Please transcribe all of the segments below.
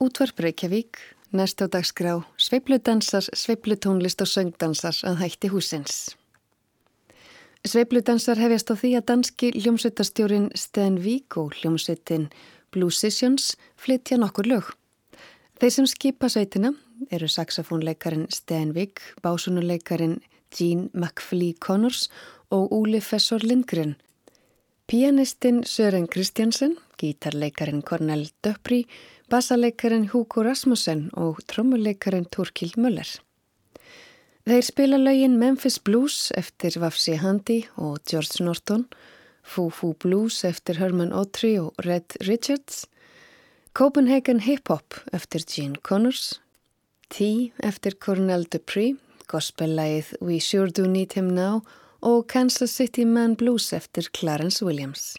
Útvarp Reykjavík, næst á dagskrá, sveipludansar, sveiplutónlist og söngdansar að hætti húsins. Sveipludansar hefjast á því að danski hljómsveitastjórin Sten Vík og hljómsveitin Blue Sessions flytja nokkur lög. Þeir sem skipa sveitina eru saxofónleikarin Sten Vík, básunuleikarin Jean McFlee Connors og Úli Fessor Lindgren. Pianistinn Sören Kristjansen, gítarleikarin Cornel Döpri, bassaleikarin Hugo Rasmussen og trommuleikarin Torkil Möller. Þeir spila laugin Memphis Blues eftir Vafsi Handi og George Norton, Foo Blues eftir Herman Autry og Red Richards, Copenhagen Hip Hop eftir Gene Connors, Tea eftir Cornel Dupree, gospellægið We Sure Do Need Him Now og Kansas City Man Blues eftir Clarence Williams.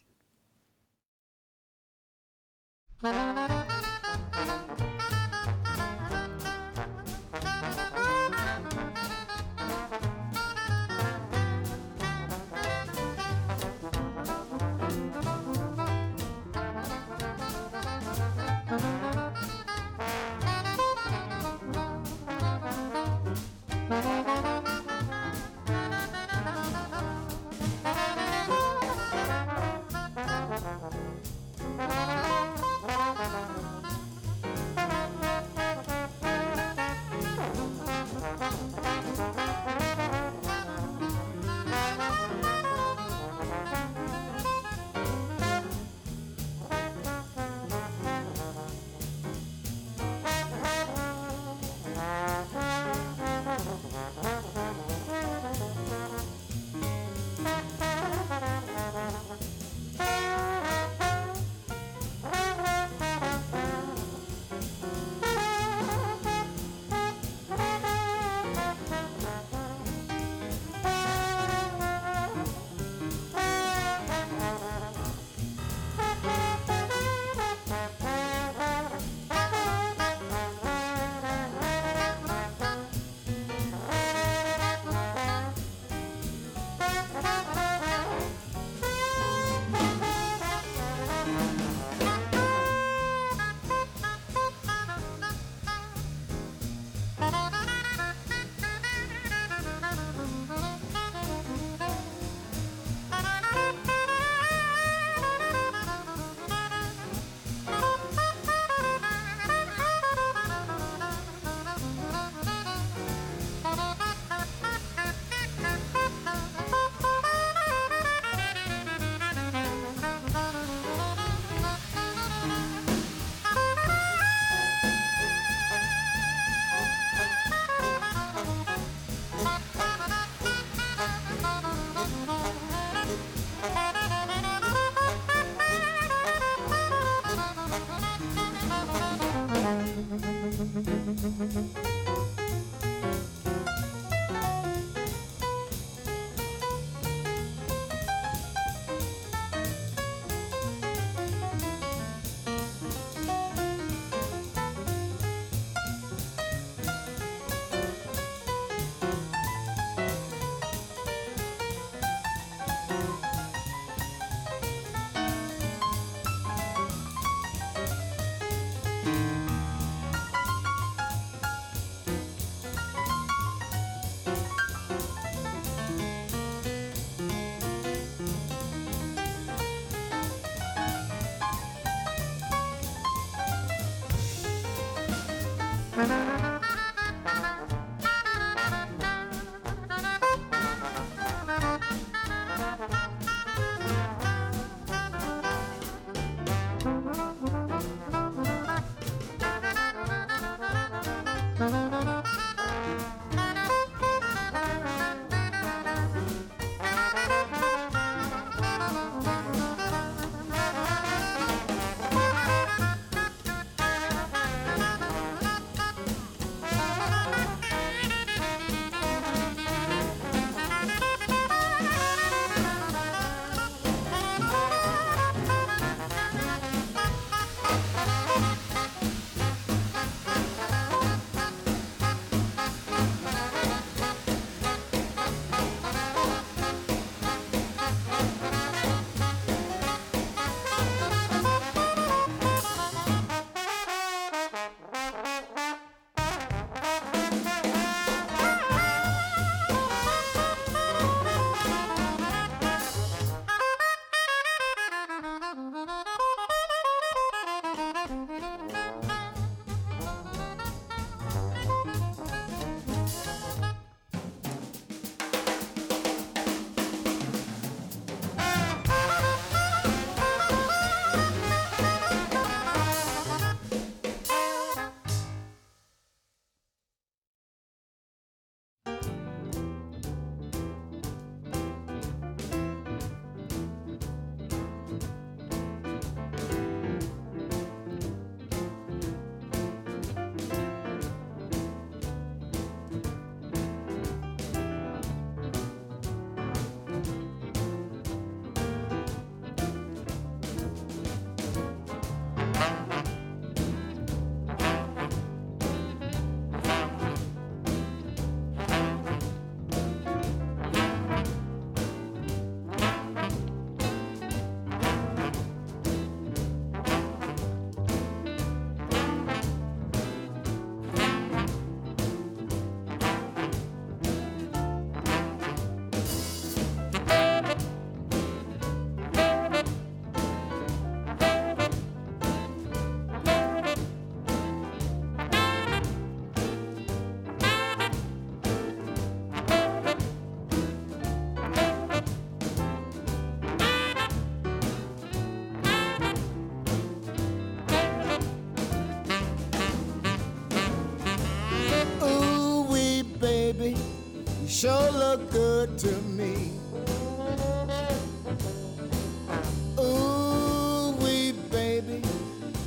Sure look good to me. Ooh, wee baby,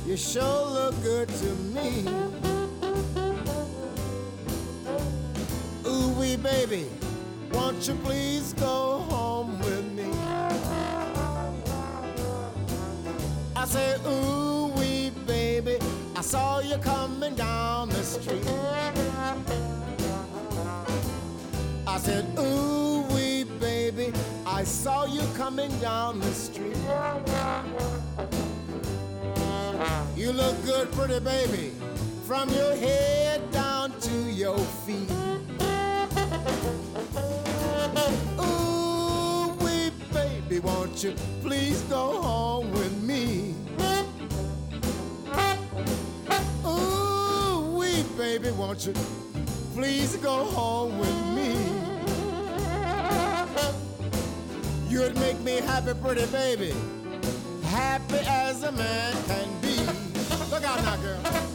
you sure look good to me. Ooh, wee baby, won't you please go home with me? I say, ooh, wee baby, I saw you coming down the street. Said, ooh, wee baby, I saw you coming down the street. You look good, pretty baby, from your head down to your feet. Ooh, wee baby, won't you please go home with me? Ooh, wee baby, won't you please go home with me? You'd make me happy, pretty baby, happy as a man can be. Look out now, girl.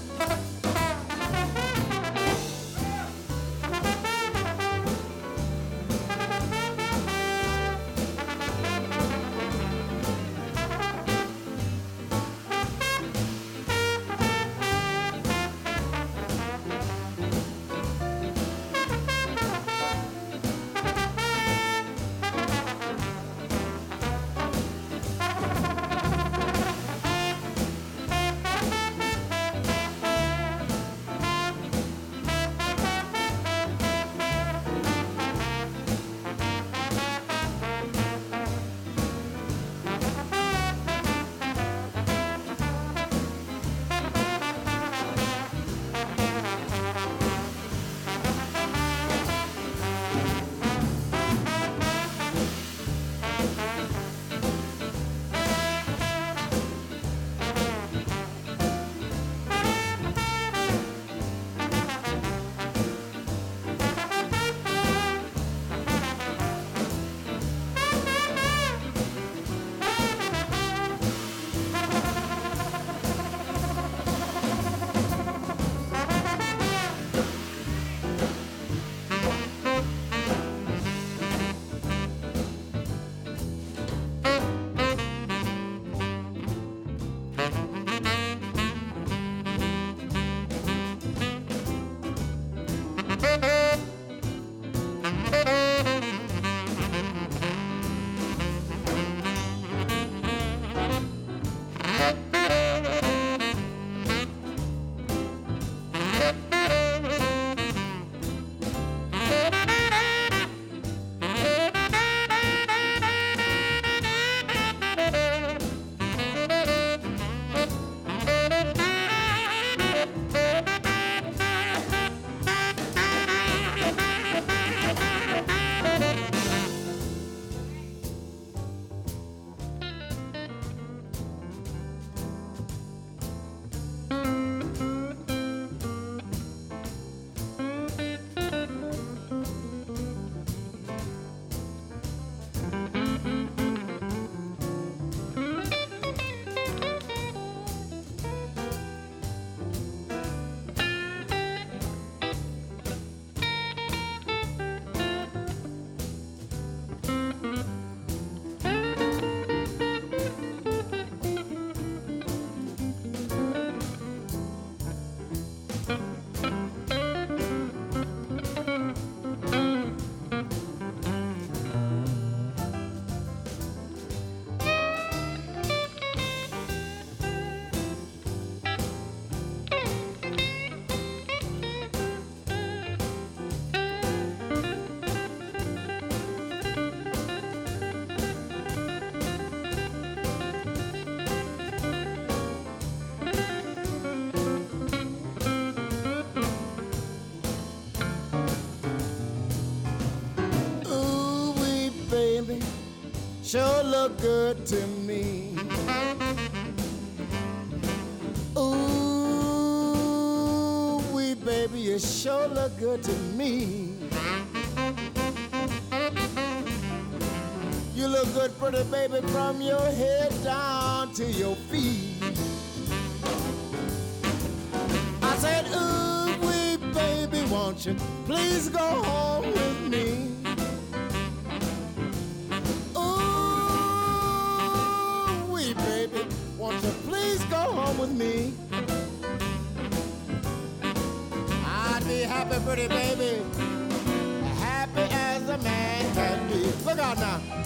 Sure look good to me. Ooh, wee baby, you sure look good to me. You look good, pretty baby, from your head down to your feet. I said, ooh, wee baby, won't you please go home with me? Pretty baby, happy as a man can be. Look out now.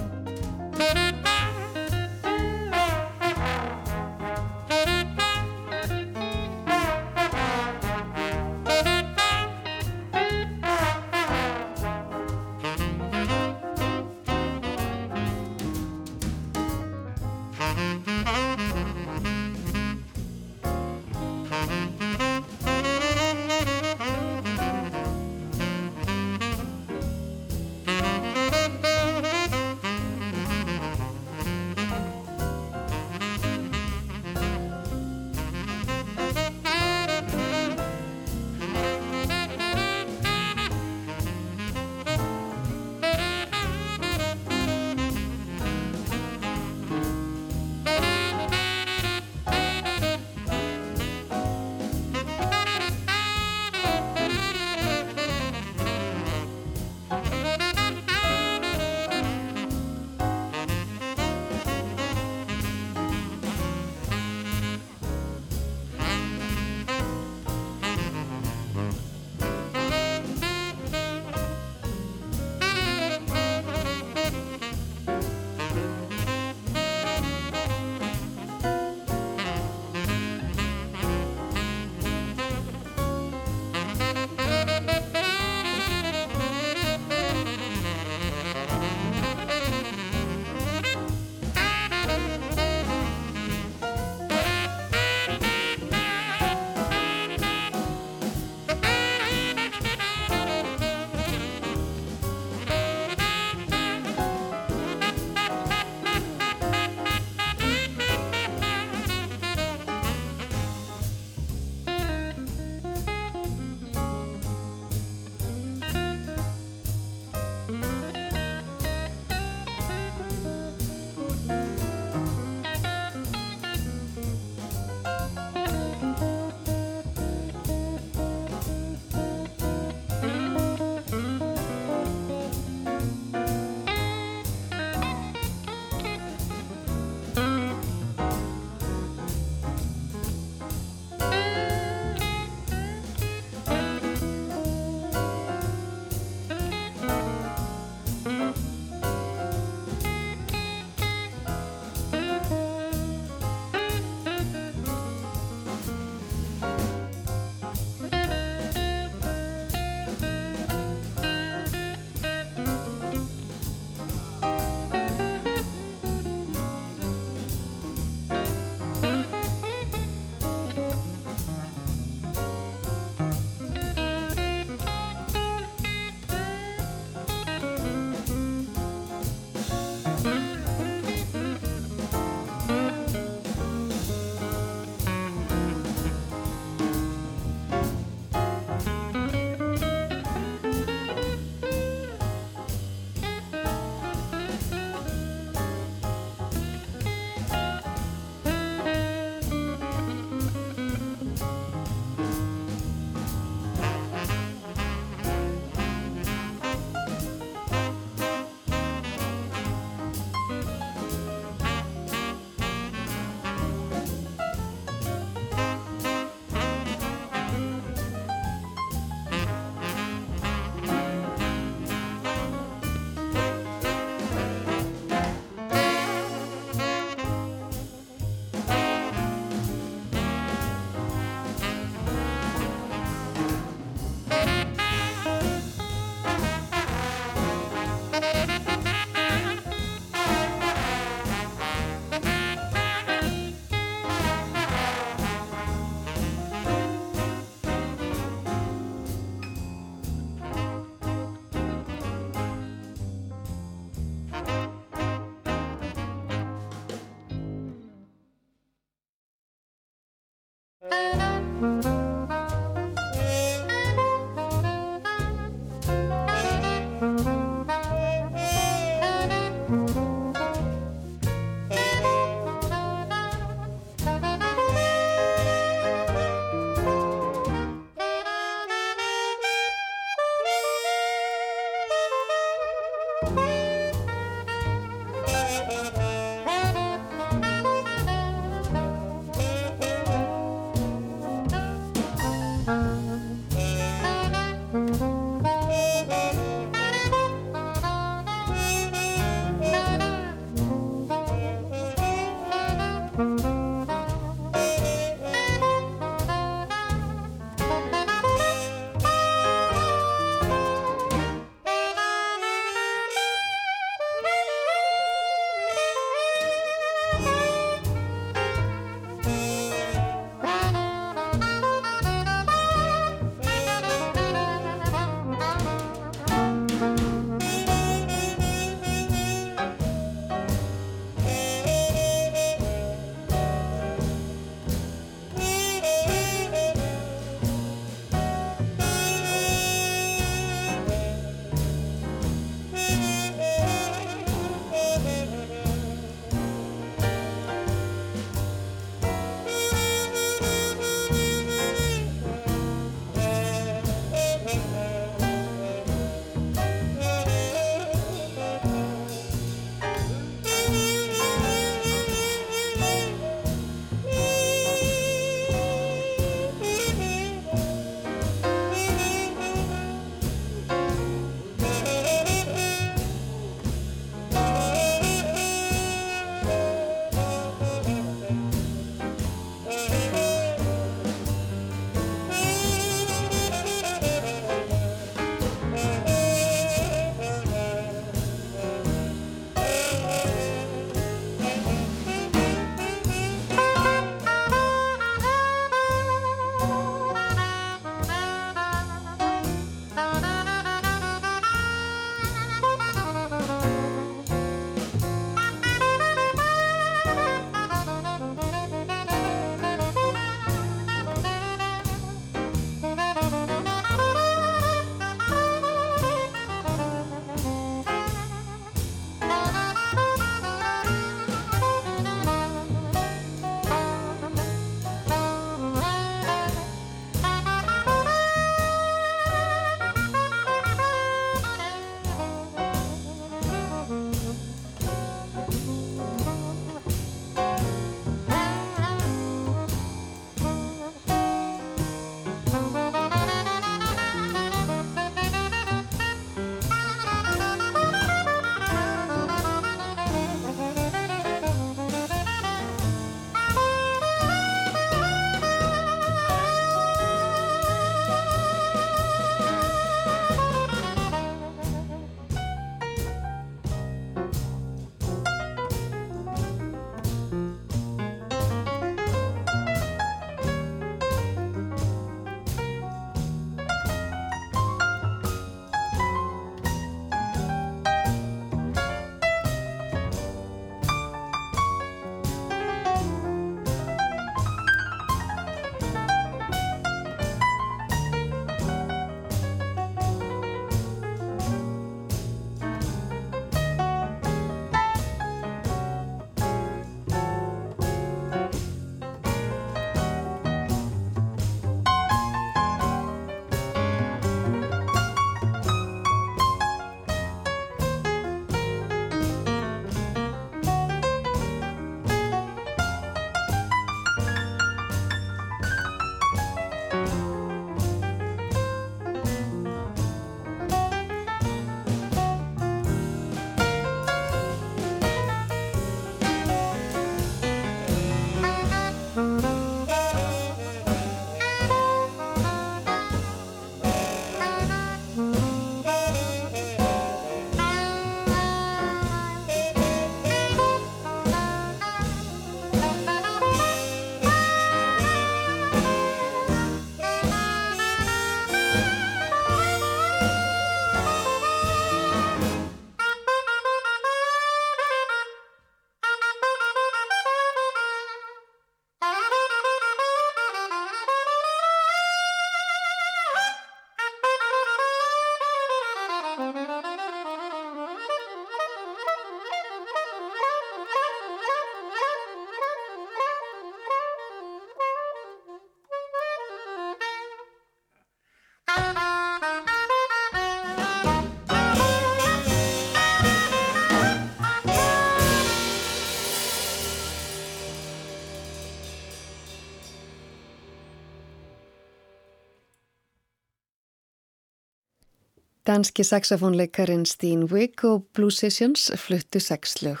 Danski saxofónleikarin Steen Wigg og Blue Sessions fluttu sex lög.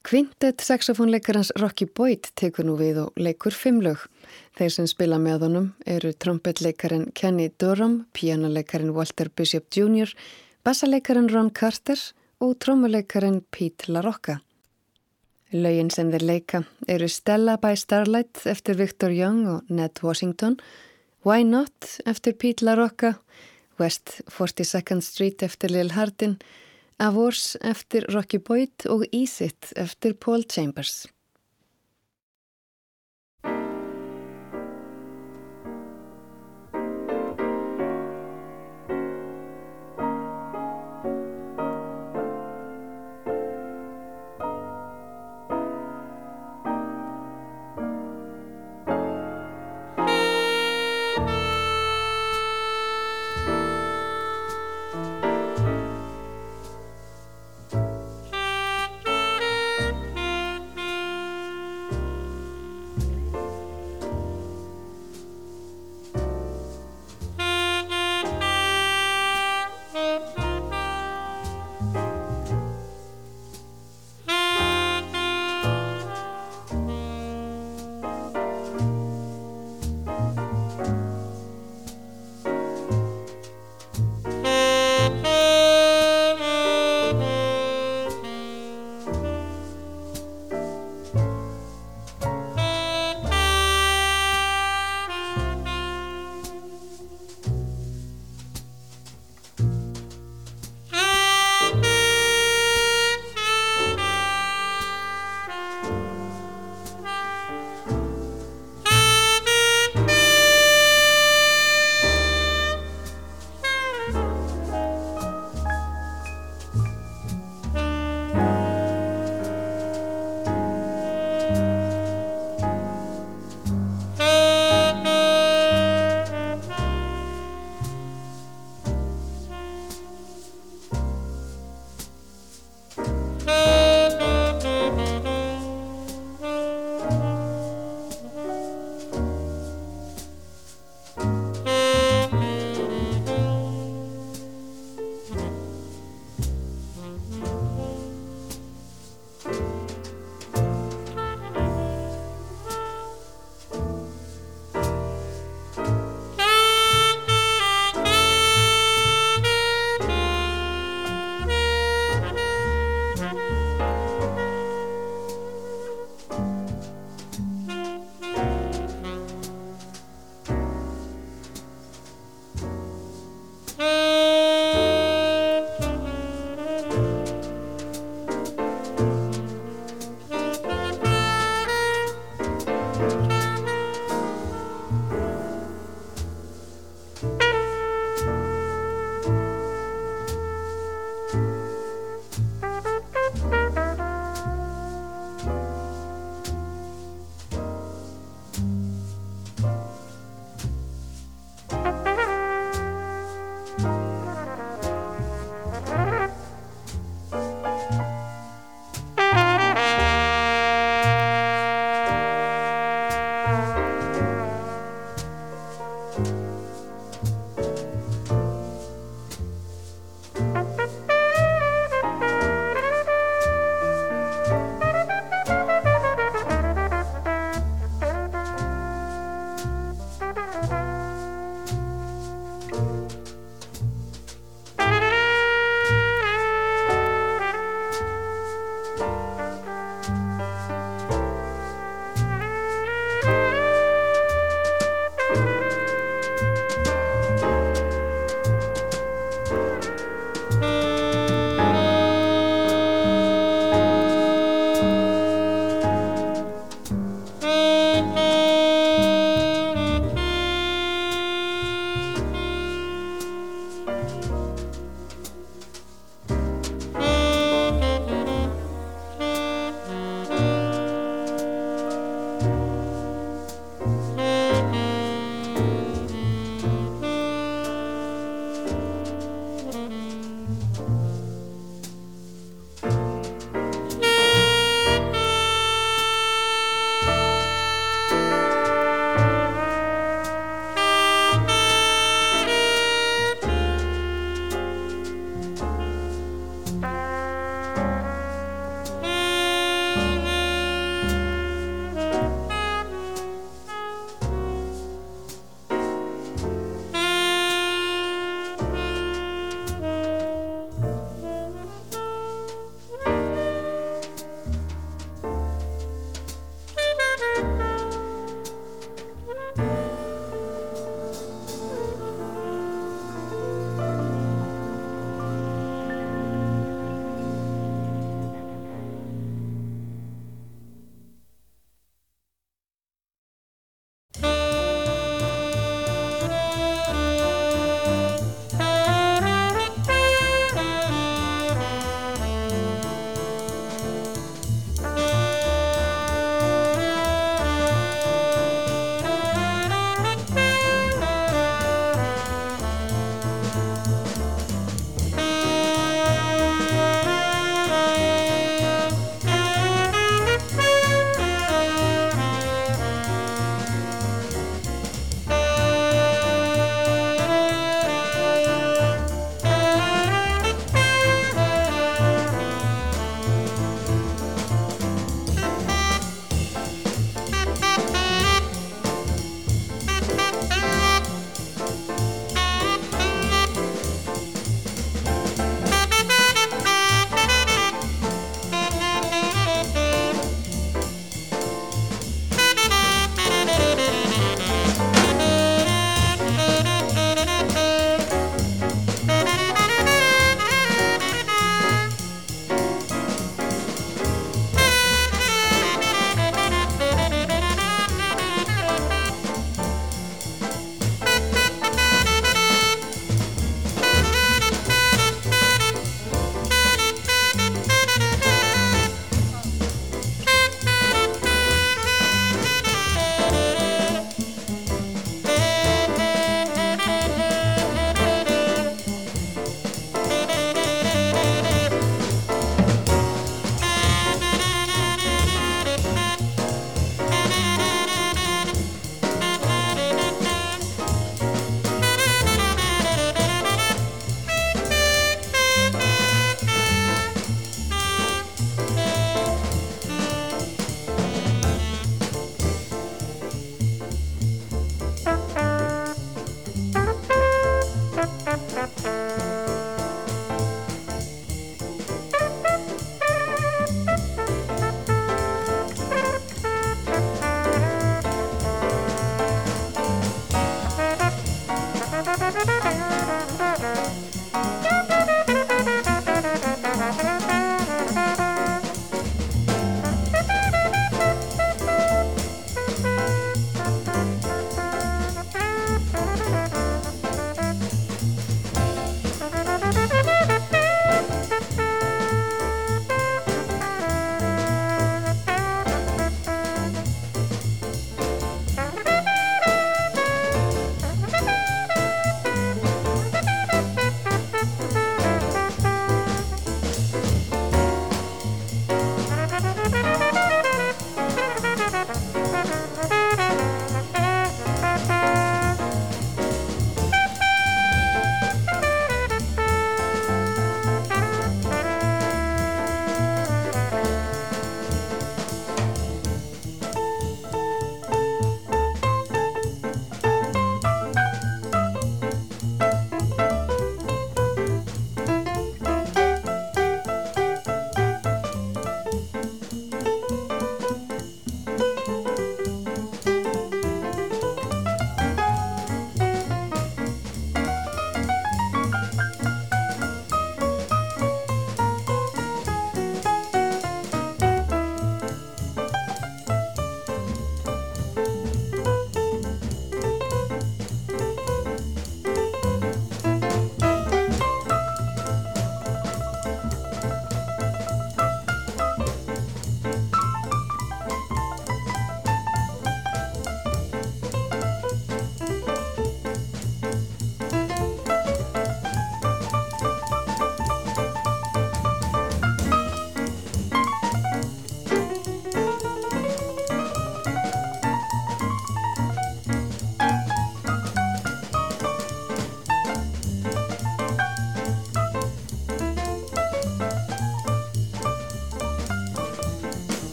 Kvintet saxofónleikarans Rocky Boyd tekur nú við og leikur fimm lög. Þeir sem spila með honum eru trombetleikarin Kenny Durham, pianoleikarin Walter Bishop Jr., bassaleikarin Ron Carter og trommuleikarin Pete LaRocca. Laugin sem þeir leika eru Stella by Starlight eftir Victor Young og Ned Washington, Why Not eftir Pete LaRocca, West 42nd Street eftir Lil Hardin, Avors eftir Rocky Boyd og Ease It eftir Paul Chambers.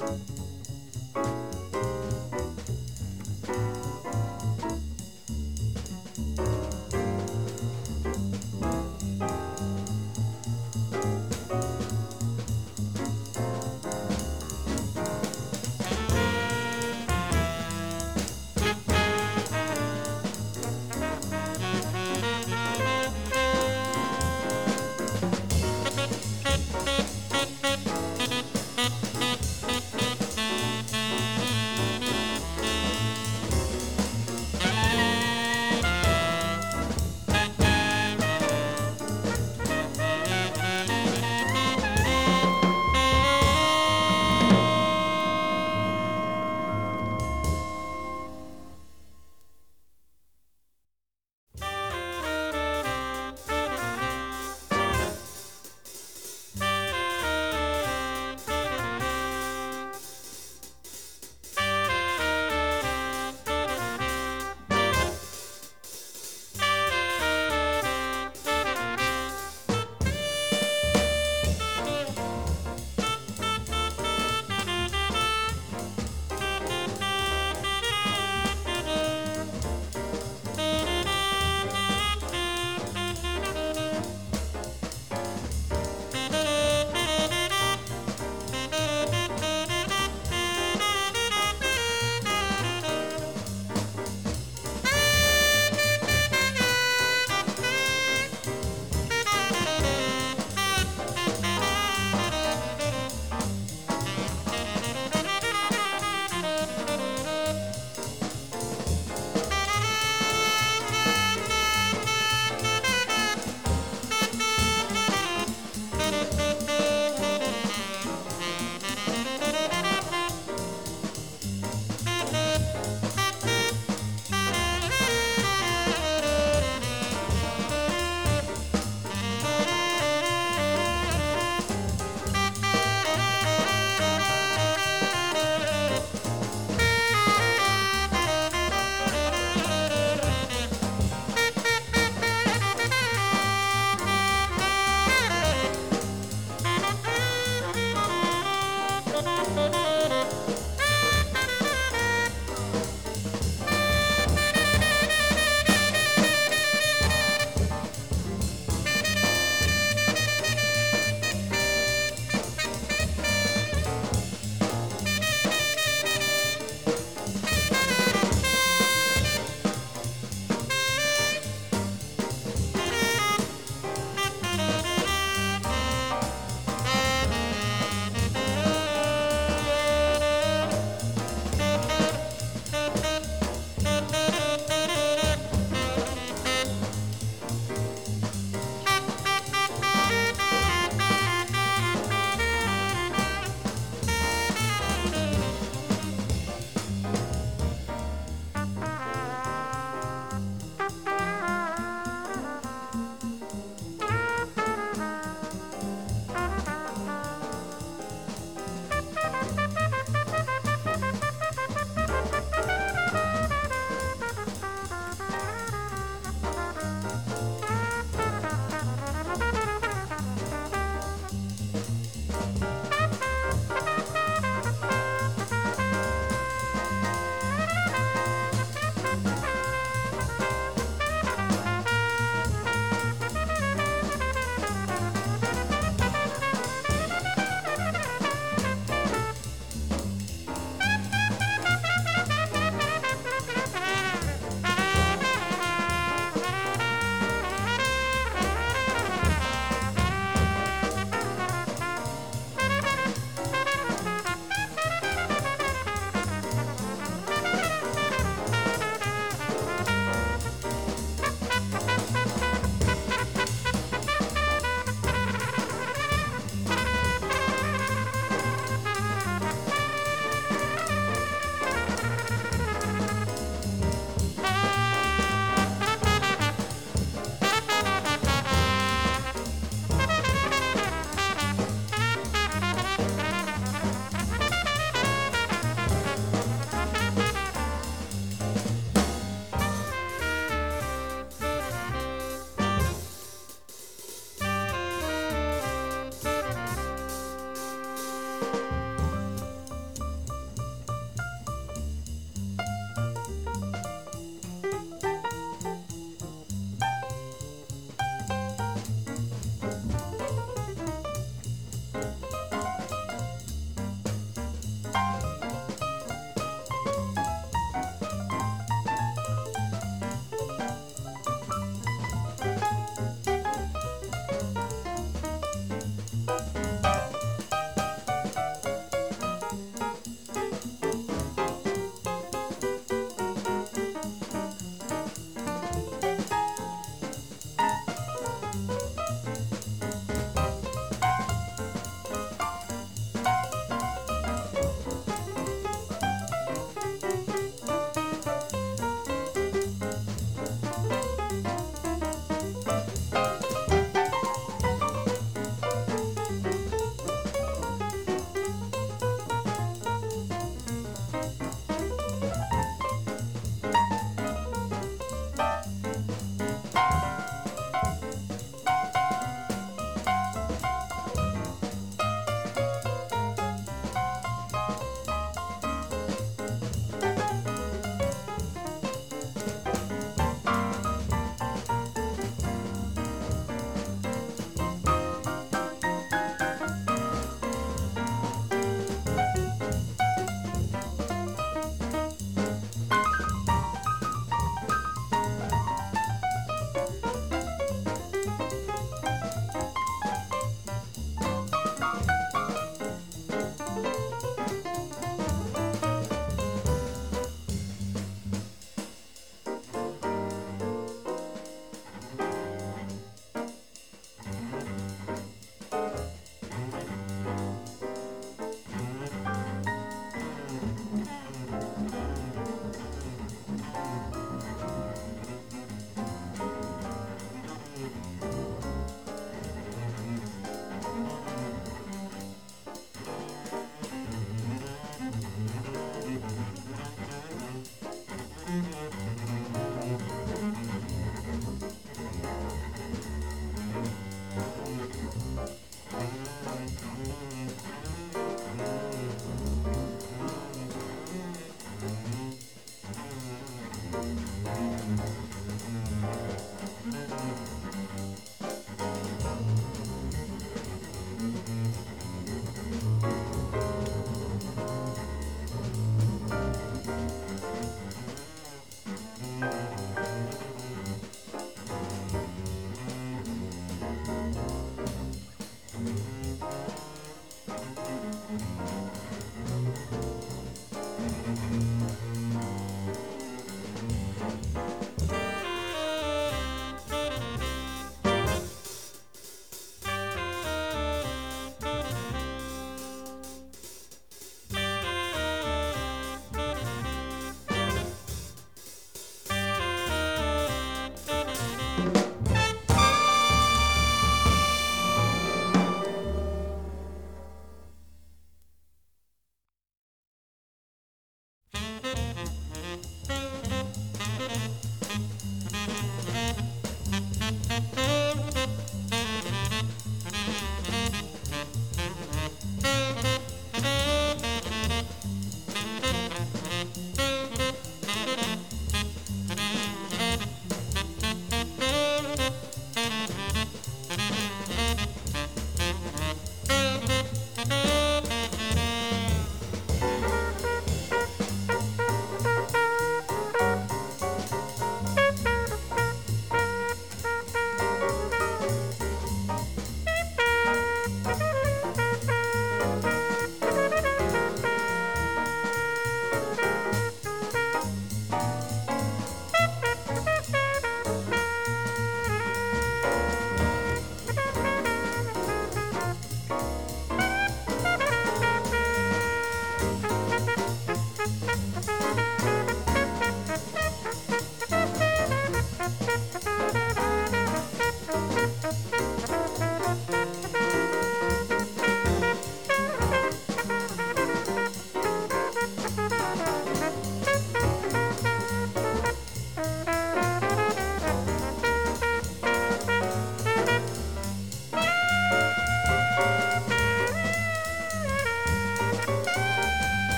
Bye.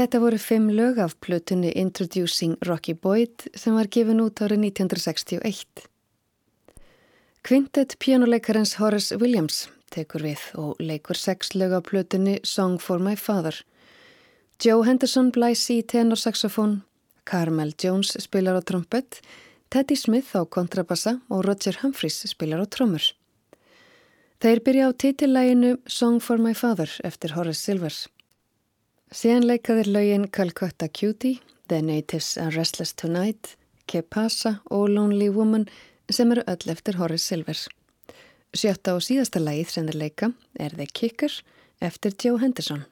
Þetta voru fimm lög af plötunni Introducing Rocky Boyd sem var gefin út árið 1961. Quintet pjánuleikarins Horace Williams tekur við og leikur sex lög af plötunni Song for my Father. Joe Henderson blæs í tenorsaxofón, Carmel Jones spilar á trompet, Teddy Smith á kontrabassa og Roger Humphreys spilar á trommur. Þeir byrja á titillæginu Song for my Father eftir Horace Silvers. Síðan leikaðir laugin Calcutta Cutie, The Natives Are Restless Tonight, Que Pasa og Lonely Woman sem eru öll eftir Horace Silvers. Sjötta og síðasta lagið sem þeir leika er The Kicker eftir Joe Henderson.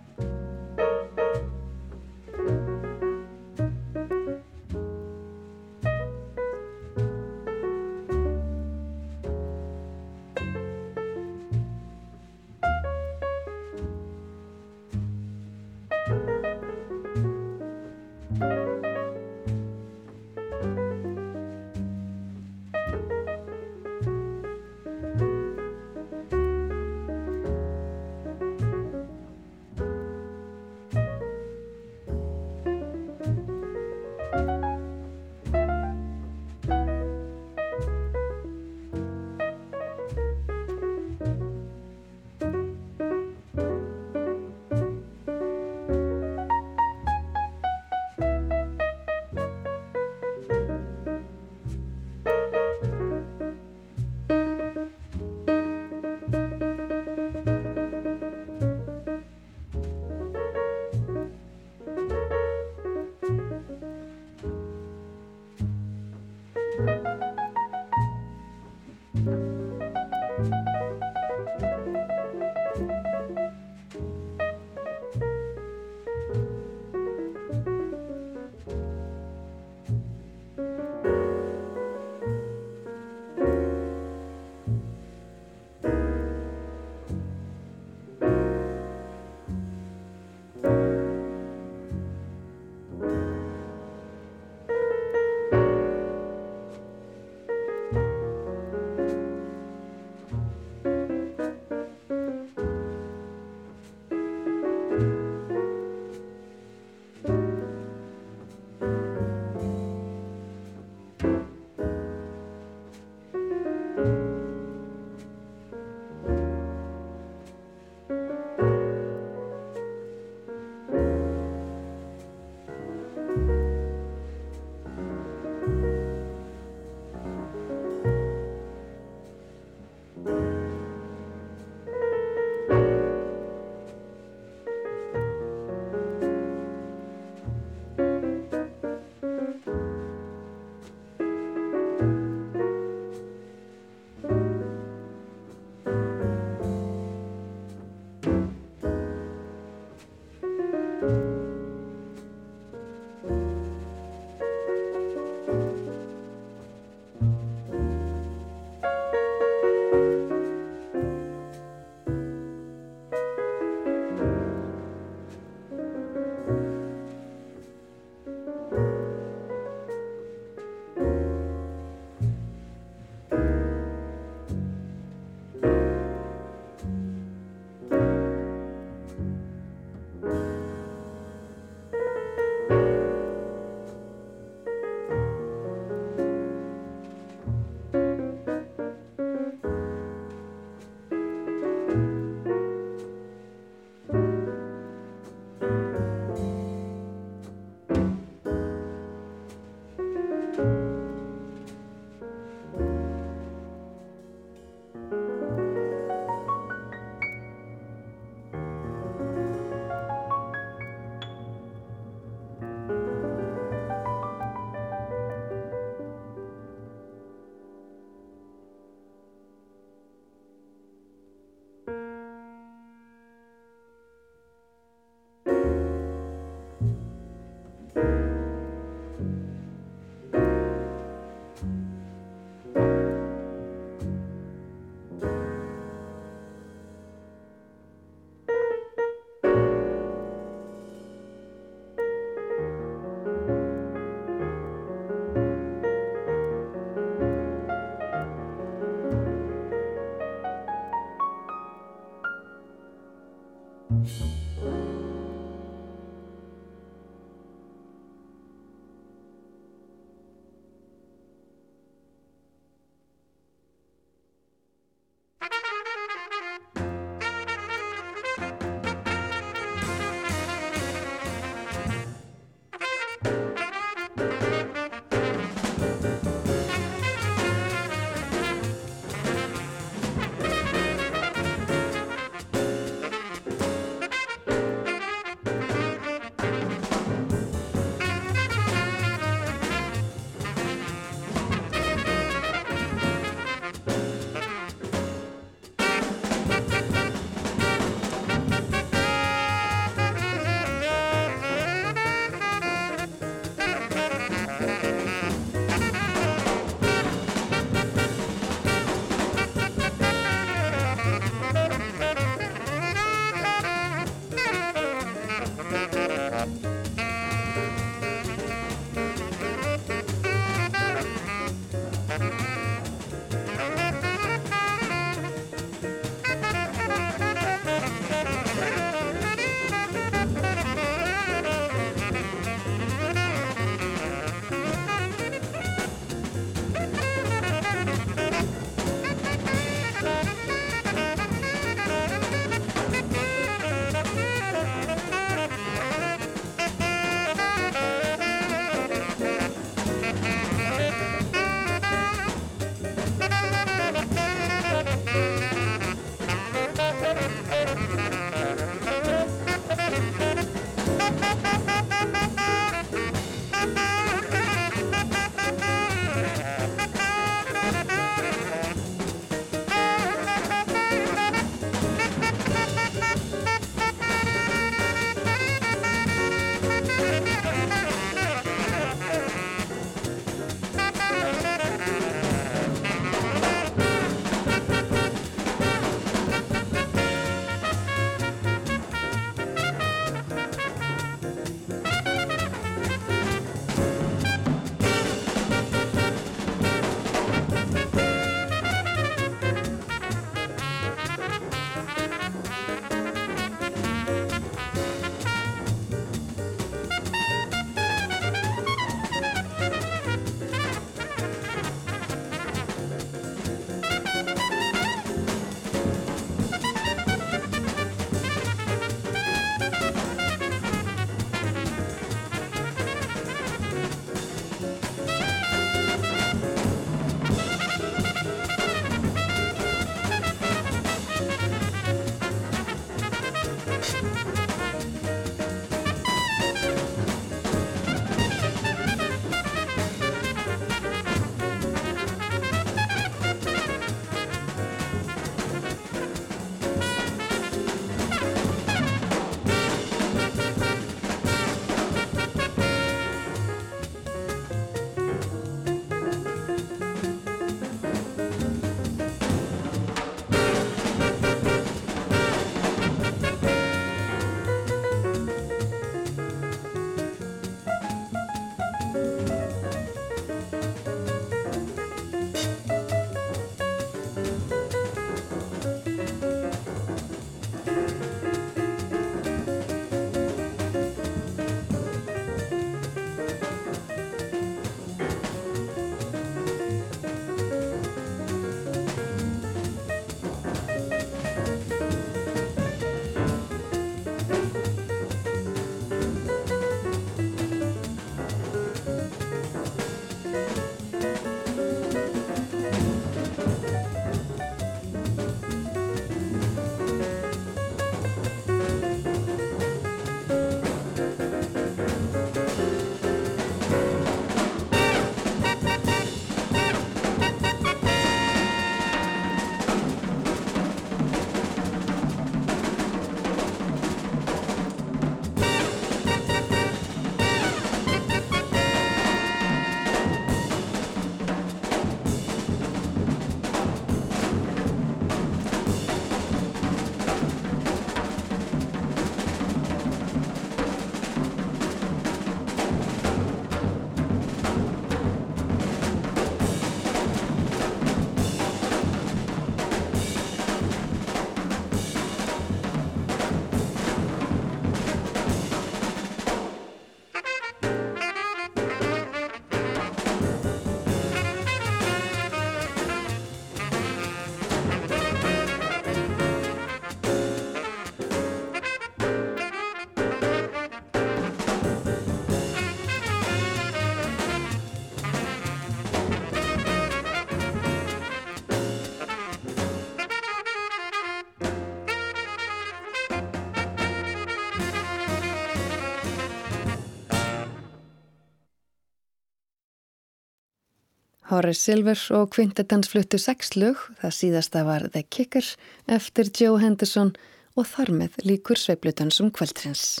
Horace Silver og Quintetans fluttu sex lög, það síðasta var The Kicker eftir Joe Henderson og þar með líkur sveiplutönsum kvöldrins.